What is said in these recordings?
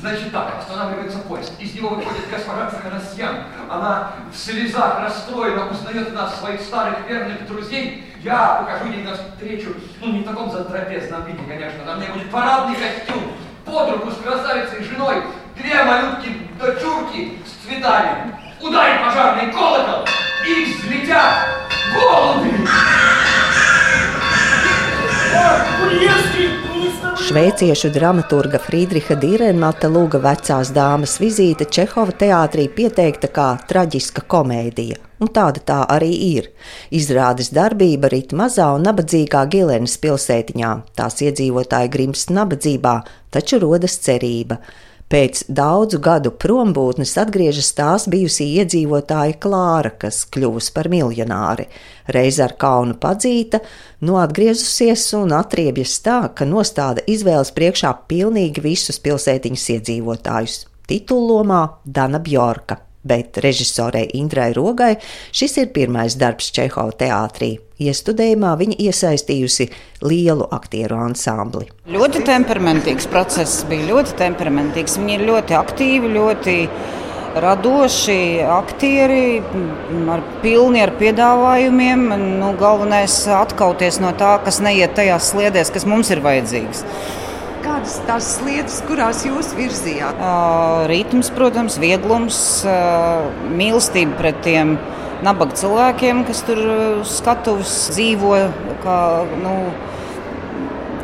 Значит так, останавливается поезд. Из него выходит госпожа Цаханасьян. Она в слезах расстроена, узнает нас, своих старых верных друзей. Я покажу ей навстречу, ну не в таком затрапезном виде, конечно, на мне будет парадный костюм, под руку с красавицей женой, две малютки-дочурки с цветами. Ударит пожарный колокол, и взлетят голуби. Šveiciešu dramaturga Friedriha Dīrenmata lūga vecās dāmas vizīte Čehova teātrī pieteikta kā traģiska komēdija. Un tāda tā arī ir. Izrādes darbība rit mazā un nabadzīgā Gilenas pilsētiņā. Tās iedzīvotāji grimst nabadzībā, taču rodas cerība. Pēc daudzu gadu prombūtnes atgriežas tās bijusī iedzīvotāja Klāra, kas kļuvusi par miljonāri. Reiz ar kaunu padzīta, no atgriezusies un atriebjas tā, ka nostāda izvēles priekšā pilnīgi visus pilsētiņas iedzīvotājus. Titullomā Dana Bjorka bet režisorei Indrai Rogai šis ir pirmais darbs Čehova teātrī. Iestudējumā viņa iesaistījusi lielu aktieru ansambli. Ļoti temperamentīgs process bija ļoti temperamentīgs. Viņi ir ļoti aktīvi, ļoti radoši aktieri, ar pilni ar piedāvājumiem. Nu, galvenais atkauties no tā, kas neiet tajās sliedēs, kas mums ir vajadzīgs. Kādas tās lietas, kurās jūs virzījāt? Uh, ritms, protams, vieglums, uh, mīlestība pret tiem nabaga cilvēkiem, kas tur uz skatuves dzīvo, kā nu,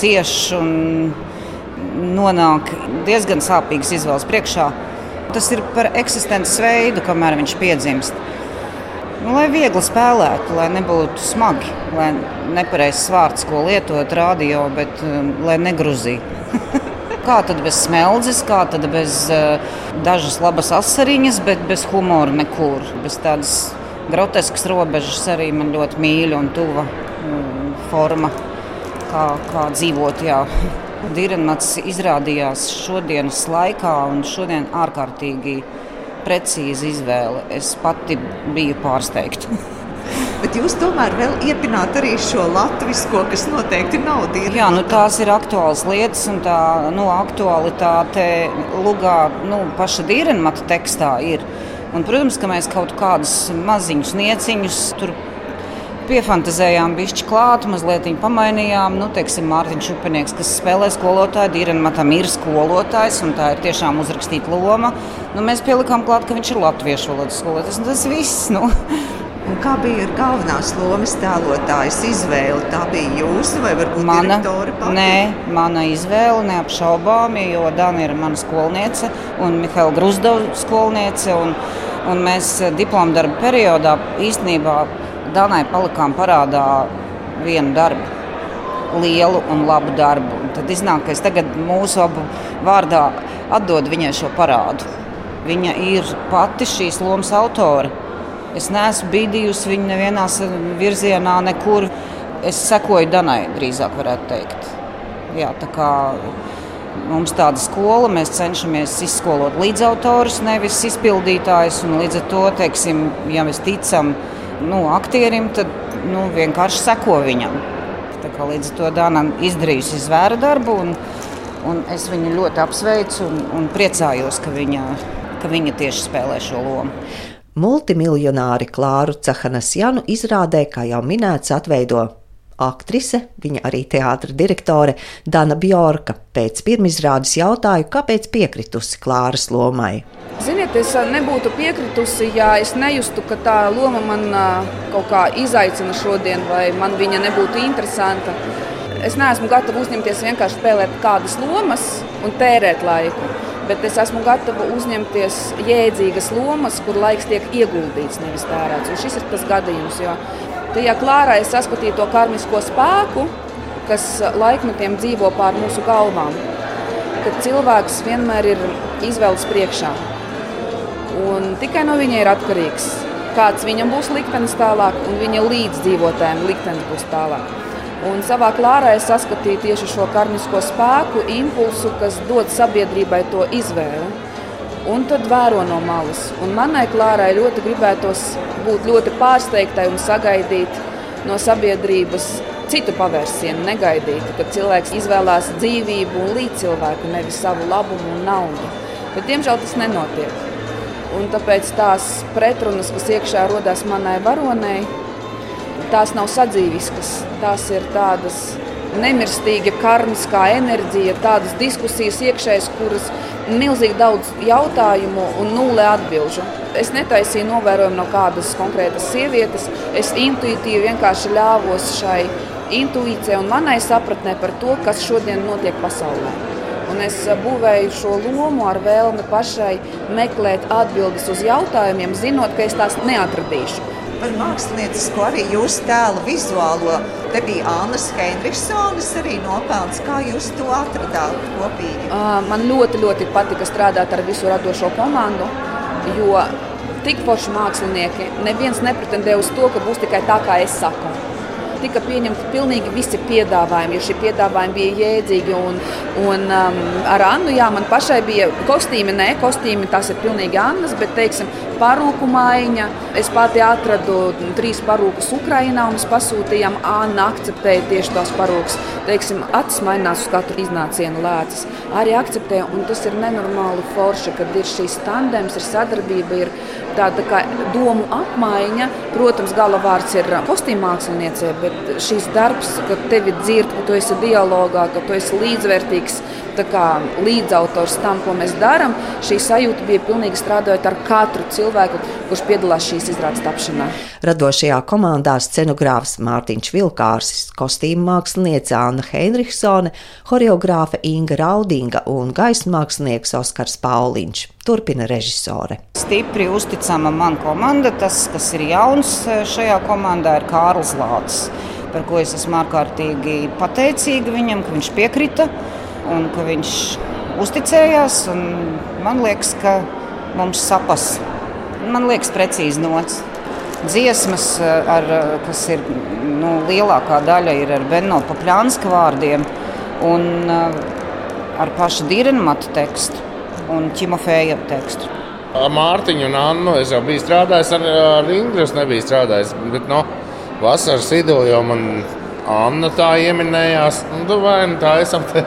cieši un nonāk diezgan sāpīgas izvēles priekšā. Tas ir par eksistences veidu, kamēr viņš piedzimst. Nu, lai viegli spēlētu, lai nebūtu smagi, lai nepareizs vārds, ko lietot radio, bet um, lai negruzītu. Kā tad bez smeldzes, kā tad bez uh, dažas labas asariņas, bet bez humora nekur. Bez tādas groteskas robežas arī man ļoti mīļa un tuva um, forma, kā, kā dzīvot. Jā. Direnmats izrādījās šodienas laikā un šodien ārkārtīgi precīza izvēle. Es pati biju pārsteigta. Bet jūs tomēr vēl iepināt arī šo latviešu, kas noteikti nav dīvaini. Jā, nu, tās ir aktuālas lietas, un tā nu, aktualitāte lugā, nu, paša dīrenmata tekstā ir. Un, protams, ka mēs kaut kādus maziņus nieciņus tur piefantazējām, bišķi klāt, mazliet pamainījām. Nu, teiksim, Mārtiņš Upenieks, kas spēlē skolotāju, Dīrenmatam ir skolotājs, un tā ir tiešām uzrakstīta loma. Nu, mēs pielikām klāt, ka viņš ir latviešu valodas skolotājs, un tas viss. Nu. Kā bija galvenās lomas tēlotājas izvēle? Tā bija jūsu vai varbūt mana? Nē, mana izvēle neapšaubāmi, jo Dana ir mana skolniece un Mihaila Grusdova skolniece. Un, un mēs diplomu darbu periodā īstenībā Danai palikām parādā vienu darbu. Lielu un labu darbu. Un tad iznāk, ka es tagad mūsu abu vārdā atdodu viņai šo parādu. Viņa ir pati šīs lomas autore. Es neesmu bīdījusi viņu nevienā virzienā, nekur. Es sekoju Danai, drīzāk varētu teikt. Jā, tā kā mums tāda skola, mēs cenšamies izskolot līdzautorus, nevis izpildītājus. Līdz ar to, teiksim, ja mēs ticam nu, aktierim, tad nu, vienkārši seko viņam. Tā kā līdz ar to Dāna izdarījusi zvēra darbu, un, un es viņu ļoti apsveicu un, un priecājos, ka viņa, ka viņa tieši spēlē šo lomu. Multimiljonāri Klāru Cahanasjanu izrādē, kā jau minēts, atveido aktrise, viņa arī teātra direktore Dana Bjorka. Pēc pirmizrādes jautāju, kāpēc piekritusi Klāras lomai. Ziniet, es nebūtu piekritusi, ja es nejustu, ka tā loma man kaut kā izaicina šodien, vai man viņa nebūtu interesanta. Es neesmu gatava uzņemties vienkārši spēlēt kādas lomas un tērēt laiku bet es esmu gatava uzņemties jēdzīgas lomas, kur laiks tiek ieguldīts, nevis tērēts. Un šis ir tas gadījums, jo tajā klārā es saskatīju to karmisko spēku, kas laikmetiem dzīvo pār mūsu galvām. Kad cilvēks vienmēr ir izvēles priekšā. Un tikai no viņa ir atkarīgs, kāds viņam būs liktenis tālāk, un viņa līdzdzīvotājiem liktenis būs tālāk. Un savā klārā es saskatīju tieši šo karmisko spēku, impulsu, kas dod sabiedrībai to izvēli. Un tad vēro no malas. Un manai klārai ļoti gribētos būt ļoti pārsteigtai un sagaidīt no sabiedrības citu pavērsienu, negaidītu, kad cilvēks izvēlās dzīvību un līdzcilvēku, nevis savu labumu un naudu. Bet, diemžēl tas nenotiek. Un tāpēc tās pretrunas, kas iekšā rodas manai varonei, tās nav sadzīviskas. Tās ir tādas nemirstīga karmiskā enerģija, tādas diskusijas iekšējas, kuras milzīgi daudz jautājumu un nulle atbildžu. Es netaisīju novērojumu no kādas konkrētas sievietes. Es intuitīvi vienkārši ļāvos šai intuīcijai un manai sapratnē par to, kas šodien notiek pasaulē. Un es būvēju šo lomu ar vēlmi pašai meklēt atbildes uz jautājumiem, zinot, ka es tās neatradīšu par māksliniecisko arī jūsu tēlu vizuālo. Te bija Annas Henrikssonas arī nopelns. Kā jūs to atradāt kopīgi? Man ļoti, ļoti patika strādāt ar visu radošo komandu, jo tik forši mākslinieki neviens nepretendē uz to, ka būs tikai tā, kā es saku tika pieņemti pilnīgi visi piedāvājumi, jo šie piedāvājumi bija jēdzīgi. Un, un um, ar Annu, jā, man pašai bija kostīmi, nē, kostīmi tas ir pilnīgi Annas, bet, teiksim, parūku maiņa. Es pati atradu trīs parūkus Ukrajinā un mēs pasūtījām. Anna akceptēja tieši tās parūkas. Teiksim, acis mainās uz katru iznācienu lēcas. Arī akceptēja, un tas ir nenormāli forši, kad ir šīs tandems, ir sadarbība, ir tāda kā domu apmaiņa. Protams, gala vārds ir kostīm māksliniecei, bet šīs darbs, ka tevi dzird, ka tu esi dialogā, ka tu esi līdzvērtīgs līdzautors tam, ko mēs darām. Šī sajūta bija pilnīgi strādājot ar katru cilvēku, kurš piedalās šīs izrādes tapšanā. Radošajā komandā scenogrāfs Mārtiņš Vilkārsis, kostīmu mākslinieca Anna Heinrichsone, horeogrāfe Inga Raudinga un gaisa mākslinieks Oskars Pauliņš. Turpina režisore. Stipri uzticama man komanda. Tas, kas ir jauns e, šajā komandā, ir Kārls Lācis, par ko es esmu ārkārtīgi pateicīga viņam, ka viņš piekrita un ka viņš uzticējās. Man liekas, ka mums sapas. Man liekas, precīzi nots. Dziesmas, eh, ar, kas ir nu, lielākā daļa, ir ar Benno Paplānska vārdiem un eh, ar pašu Dīrenmatu tekstu un Čimofēja tekstu. Mārtiņu un Annu es jau biju strādājis, ar, ar Ingūru nebiju strādājis. Bet, no, vasaras vidū jau man Anna tā ieminējās, nu, vai nu tā esam te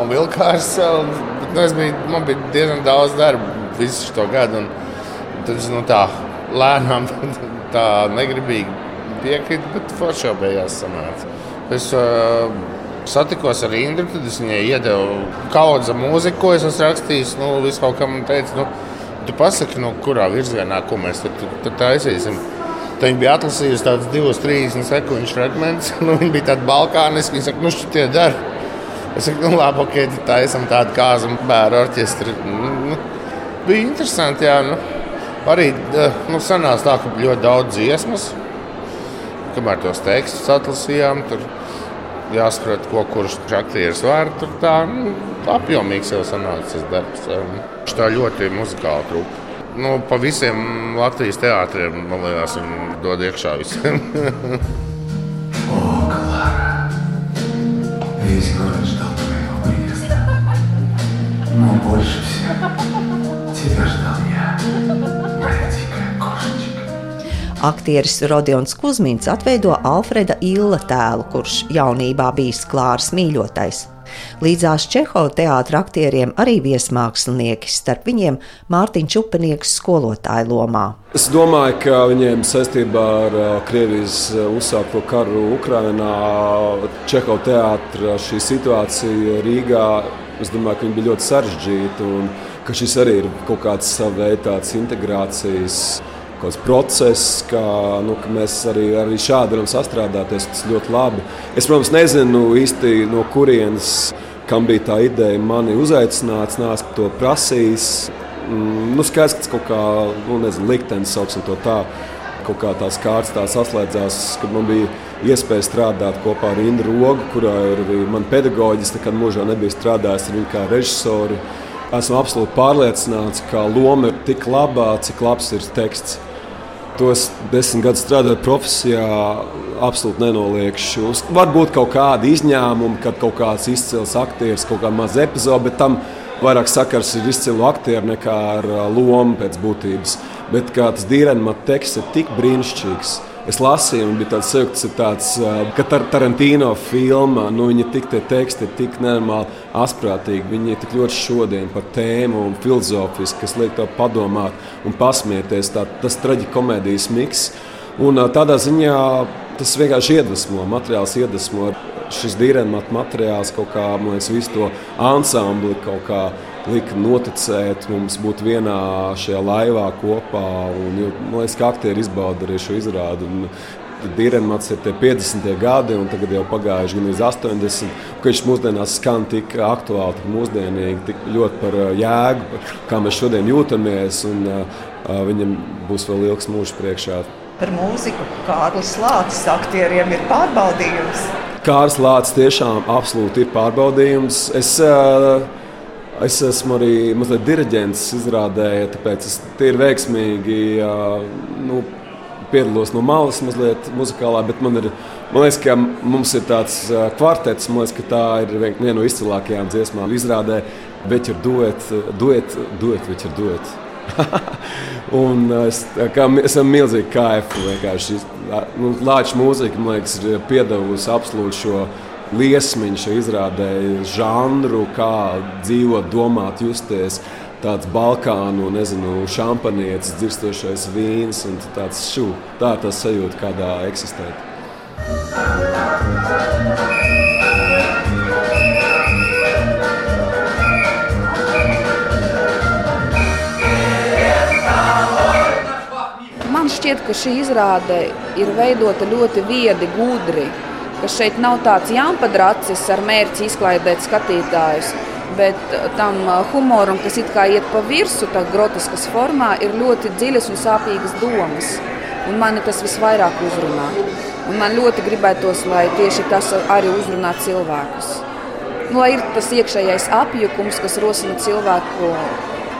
un vilkārs. Bet, nu, biju, man bija diezgan daudz darba visu šo gadu. Tad es nu, tā lēnām, tā negribīgi piekrītu, bet forši jau beigās sanāca. Es uh, satikos ar Indru, tad es viņai iedevu kaudzi mūziku, ko es esmu rakstījis. Nu, Viss kaut kam teica, nu, tu pasaki, nu, kurā virzienā, ko mēs tad, tad taisīsim. Tad viņa bija atlasījusi tādus divus, trīs sekundžu fragmentus. Nu, viņa bija tāda balkāniska. Viņa saka, nu, šitie dara. Es saku, nu, labi, ok, tā esam tāda kāza un bērnu orķestri. Nu, nu, bija interesanti, jā. Nu, arī eh, nu, sanāca tā, ka ļoti daudz dziesmas, kamēr tos tekstus atlasījām. Tur, jāsaprot, ko kurš aktieris var. Tur tā nu, apjomīgs jau sanāca tas darbs. Tā ļoti muzikāli trūka. Nu, pa visiem Latvijas teātriem, man liekas, dod iekšā visiem. Aktieris Rodions Kusmins atveido Alfreda Illa tēlu, kurš jaunībā bijis klārs mīļotais. Līdzās Čehova teātra aktieriem arī viesmākslinieki, starp viņiem Mārtiņš Upenieks skolotāja lomā. Es domāju, ka viņiem saistībā ar Krievijas uzsākto karu Ukrainā, Čehova teātra šī situācija Rīgā Es domāju, ka viņi bija ļoti sarežģīti un ka šis arī ir kaut kāds veids integrācijas process, kā nu, mēs arī, arī šādi varam sastrādāties. Tas ļoti labi. Es, protams, nezinu īsti no kurienes, kam bija tā ideja mani uzaicināt, nāc to prasījis. Mm, nu, skaidrs, ka tas kaut kā nu, nezinu, liktenis sauksim to tā. Kaut kā tās kārtas tā saslēdzās, kad man bija iespēja strādāt kopā ar Indru Rogu, kurā ir arī mana pedagoģis. Nekad mūžā nebija strādājis ar viņu kā režisoru. Esmu absolūti pārliecināts, ka loma ir tik laba, cik labs ir teksts. Tos desmit gadus strādājot profesijā, absolūti nenoliekšu. Varbūt kaut kādi izņēmumi, kad kaut kāds izcils aktieris, kaut kāda maza epizode, bet tam vairāk sakars ar izcilu aktieru nekā ar lomu pēc būtības. Bet kā tas dīvainā teksts ir tik brīnišķīgs es lasīju, un bija tāds sajūta, ir tāds, ka tar Tarantino filmā, nu, viņa tik tie teksti ir tik nenormāli asprātīgi, viņi ir tik ļoti šodien par tēmu un filozofiski, kas liek tev padomāt un pasmieties, tā, tas traģikomēdijas miks. Un tādā ziņā tas vienkārši iedvesmo, materiāls iedvesmo. Šis dīvainais materiāls kaut kā, man liekas, visu to ansambli kaut kā lika noticēt mums būt vienā šajā laivā kopā. Un, jo, man liekas, ka aktieri izbauda arī šo izrādi. Un, Dīrenmats ir 50. gadi, un tagad jau pagājuši gan līdz 80. Ka viņš mūsdienās skan tik aktuāli, tik mūsdienīgi, tik ļoti par jēgu, kā mēs šodien jūtamies. Un, uh, viņam būs vēl ilgs mūžs priekšā. Par mūziku Kārlis Lācis aktieriem ir pārbaudījums. Kārlis Lācis tiešām absolūti ir pārbaudījums. Es, uh, Es esmu arī mazliet diriģents izrādē, tāpēc es tīri veiksmīgi nu, piedalos no malas mazliet muzikālā, bet man ir. Man liekas, ka mums ir tāds kvartets, man liekas, ka tā ir viena no izcilākajām dziesmām. Izrādē, bet ir duet, duet, duet, bet ir duet. un es, kā, esam milzīgi kaifi. Nu, Lāča mūzika, man liekas, ir piedevusi absolūti šo liesmiņu, šo izrādēju žanru, kā dzīvot, domāt, justies. Tāds balkānu, nezinu, šampanietis, dzirstošais vīns un tāds šu. Tā ir tā sajūta, kādā eksistēt. Man šķiet, ka šī izrāde ir veidota ļoti viedi, gudri šeit nav tāds jāmpadracis ar mērķi izklaidēt skatītājus. Bet uh, tam uh, humoram, kas it kā iet pa virsmu, tā groteskas formā, ir ļoti dziļas un sāpīgas domas. Un mani tas visvairāk uzrunā. Un man ļoti gribētos, lai tieši tas arī uzrunā cilvēkus. Nu, lai ir tas iekšējais apjukums, kas rosina cilvēku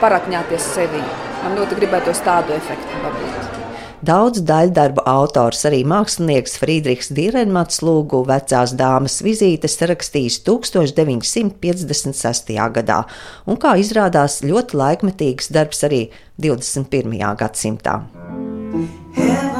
parakņāties sevi. Man ļoti gribētos tādu efektu dabūt. Daudz daļdarbu autors, arī mākslinieks Friedrichs Dīrenmats lūgu vecās dāmas vizītes rakstījis 1956. gadā, un kā izrādās ļoti laikmetīgs darbs arī 21. gadsimtā. Heaven.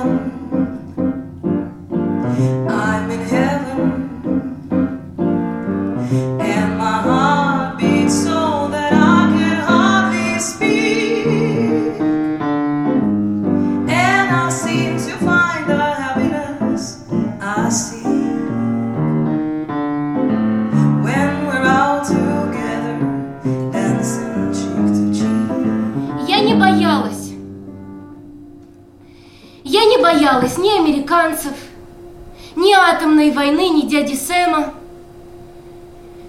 Дяди Сэма.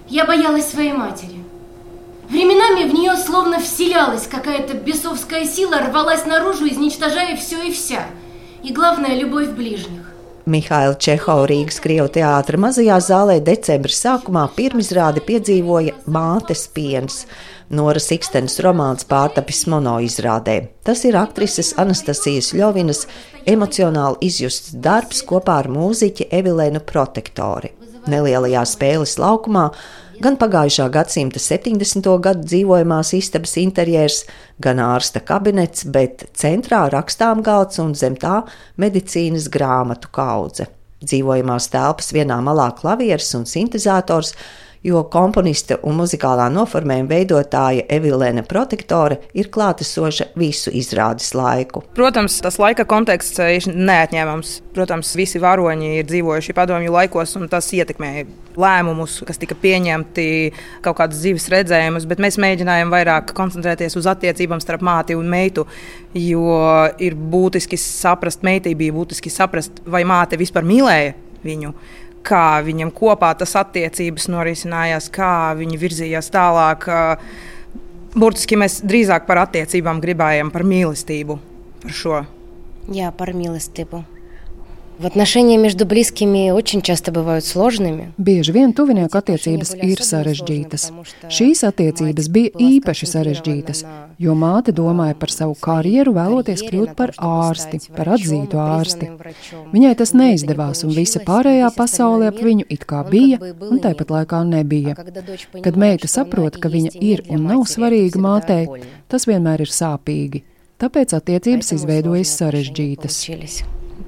Я боялась своей матери. Временами в нее словно вселялась какая-то бесовская сила, рвалась наружу, изничтожая все и вся. И главное, любовь ближних. Mihaila Čehova Rīgas Krievu teātra mazajā zālē decembra sākumā pirmizrādi piedzīvoja Mātes piens. Nora Sikstenes romāns pārtapis monoizrādē. Tas ir aktrises Anastasijas Ļovinas emocionāli izjusts darbs kopā ar mūziķi Evilēnu Protektori. Nelielajā spēles laukumā gan pagājušā gadsimta 70. gadu dzīvojamās istabas interjers, gan ārsta kabinets, bet centrā rakstām galds un zem tā medicīnas grāmatu kaudze. Dzīvojamās telpas vienā malā klavieres un sintēzators jo komponiste un muzikālā noformējuma veidotāja Evilēna Protektore ir klātesoša visu izrādes laiku. Protams, tas laika konteksts ir neatņēmams. Protams, visi varoņi ir dzīvojuši padomju laikos, un tas ietekmēja lēmumus, kas tika pieņemti, kaut kādas dzīves redzējumus, bet mēs mēģinājām vairāk koncentrēties uz attiecībām starp māti un meitu, jo ir būtiski saprast, meitai bija būtiski saprast, vai māte vispār mīlēja viņu kā viņam kopā tas attiecības norisinājās, kā viņi virzījās tālāk. Burtiski mēs drīzāk par attiecībām gribējām, par mīlestību, par šo. Jā, par mīlestību. В отношения между близкими очень часто бывают сложными. Bieži vien tuvinieku attiecības ir sarežģītas. Šīs attiecības bija īpaši sarežģītas, jo māte domāja par savu karjeru, vēloties kļūt par ārsti, par atzītu ārsti. Viņai tas neizdevās, un visa pārējā pasaule ap viņu it kā bija, un tāpat laikā nebija. Kad meita saprot, ka viņa ir un nav svarīga mātei, tas vienmēr ir sāpīgi. Tāpēc attiecības izveidojas sarežģītas.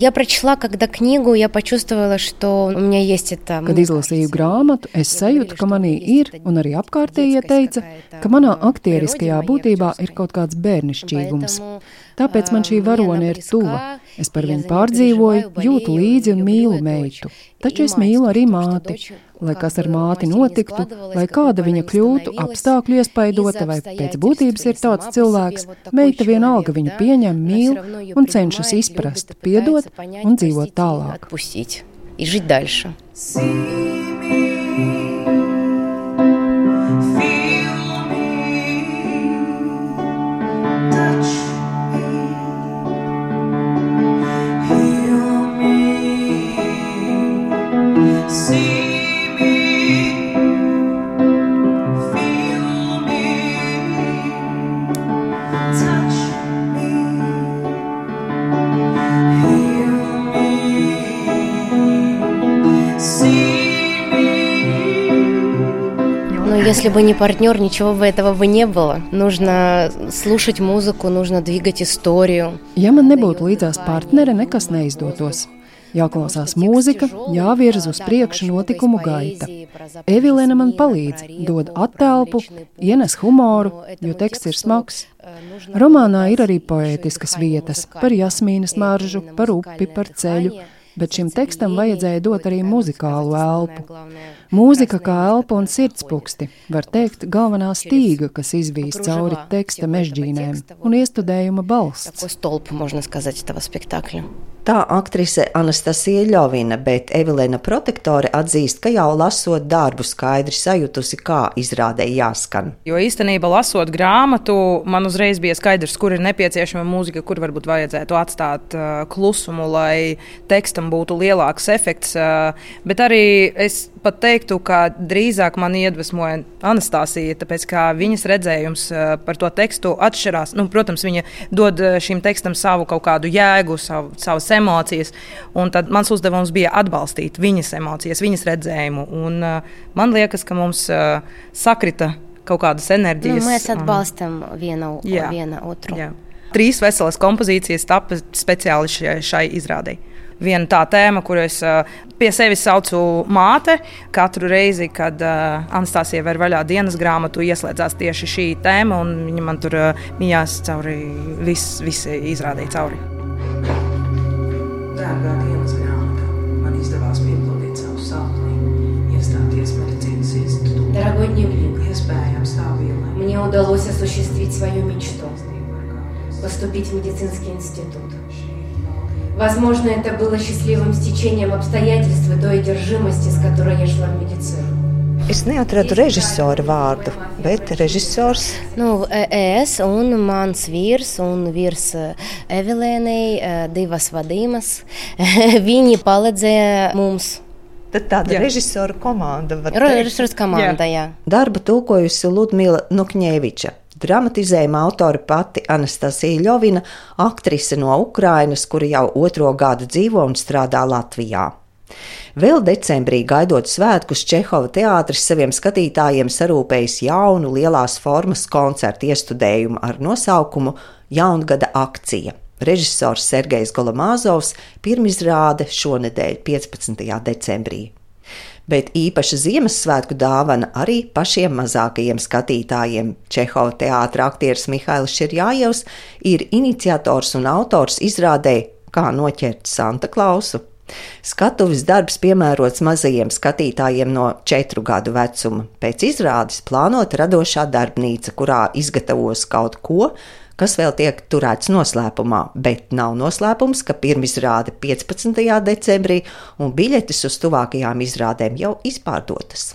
Я прочла, когда книгу, я почувствовала, что у меня есть это. Kad izlasīju grāmatu, es sajūtu, ka manī ir, un arī apkārtējie teica, ka manā aktieriskajā būtībā ir kaut kāds bērnišķīgums. Tāpēc man šī varone ir tuva. Es par viņu pārdzīvoju, jūtu līdzi un mīlu meitu. Taču es mīlu arī māti. Lai kas ar māti notiktu, lai kāda viņa kļūtu, apstākļu iespaidota vai pēc būtības ir tāds cilvēks, meita vienalga viņu pieņem, mīl un cenšas izprast, piedot un dzīvot tālāk. И если бы не партнер, ничего бы этого бы не было. Нужно слушать музыку, нужно двигать историю. Ja man nebūtu līdzās partnere, nekas neizdotos. Jāklausās mūzika, jāvirz uz priekšu notikumu gaita. Evilēna man palīdz, dod attēlpu, ienes humoru, jo teksts ir smags. Romānā ir arī poētiskas vietas par jasmīnas maržu, par upi, par ceļu bet šim tekstam vajadzēja dot arī muzikālu elpu. Mūzika kā elpa un sirdspūksti, var teikt, galvenā stīga, kas izvīs cauri teksta mežģīnēm un iestudējuma balsts. Tā aktrise Anastasija Ļovina, bet Evelēna protektore atzīst, ka jau lasot darbu skaidri sajutusi, kā izrādē jāskan. Jo īstenībā, lasot grāmatu, man uzreiz bija skaidrs, kur ir nepieciešama mūzika, kur varbūt vajadzētu atstāt uh, klusumu, lai tekstam būtu lielāks efekts. Uh, bet arī es pat teiktu, ka drīzāk man iedvesmoja Anastasija, tāpēc ka viņas redzējums uh, par to tekstu atšķirās. Nu, protams, viņa dod uh, šim tekstam savu kaut kādu jēgu, savu, savas emocijas. Tad mans uzdevums bija atbalstīt viņas emocijas, viņas redzējumu. Un, uh, man liekas, ka mums uh, sakrita kaut kādas enerģijas. Nu, mēs atbalstam un... vienu, jā, viena otru. Jā. Trīs veselas kompozīcijas tapa speciāli šai, šai izrādei viena tā tēma, kur es uh, pie sevis saucu māte. Katru reizi, kad Anastasija ver vaļā dienas grāmatu, ieslēdzās tieši šī tēma, un viņa man tur mījās cauri, viss vis izrādīja cauri. Dārgā dienas grāmata, man izdevās piepildīt savu sapni, iestāties medicīnas institūtā. Дорогой дневник, iespējams tā bija. Мне удалось осуществить свою мечту – поступить в медицинский институт. Возможно, это было счастливым стечением обстоятельств и той одержимости, с которой я шла в медицину. Es neatradu režisoru vārdu, bet režisors. Nu, es un mans vīrs, un vīrs Evelēnai, divas vadīmas, viņi palīdzēja mums. Tad tāda jā. režisora komanda var būt. Režisors komanda, jā. jā. Darbu tulkojusi Ludmila Nukņēviča. Dramatizējuma autora pati Anastasija Ļovina, aktrise no Ukrainas, kura jau otro gadu dzīvo un strādā Latvijā. Vēl decembrī, gaidot svētkus, Čehova teātris saviem skatītājiem sarūpējis jaunu lielās formas koncertu iestudējumu ar nosaukumu Jaungada akcija. Režisors Sergejs Golomāzovs pirmizrāde šonadēļ, 15. decembrī. Bet īpaša Ziemassvētku dāvana arī pašiem mazākajiem skatītājiem. Čehova teātris aktieris Mihails Širjājevs ir iniciators un autors izrādē Kā noķert Santa Klausu. Skatuves darbs piemērots mazajiem skatītājiem no četru gadu vecuma. Pēc izrādes plānota radošā darbnīca, kurā izgatavos kaut ko, kas vēl tiek turēts noslēpumā, bet nav noslēpums, ka pirmizrāde 15. decembrī un biļetes uz tuvākajām izrādēm jau izpārdotas.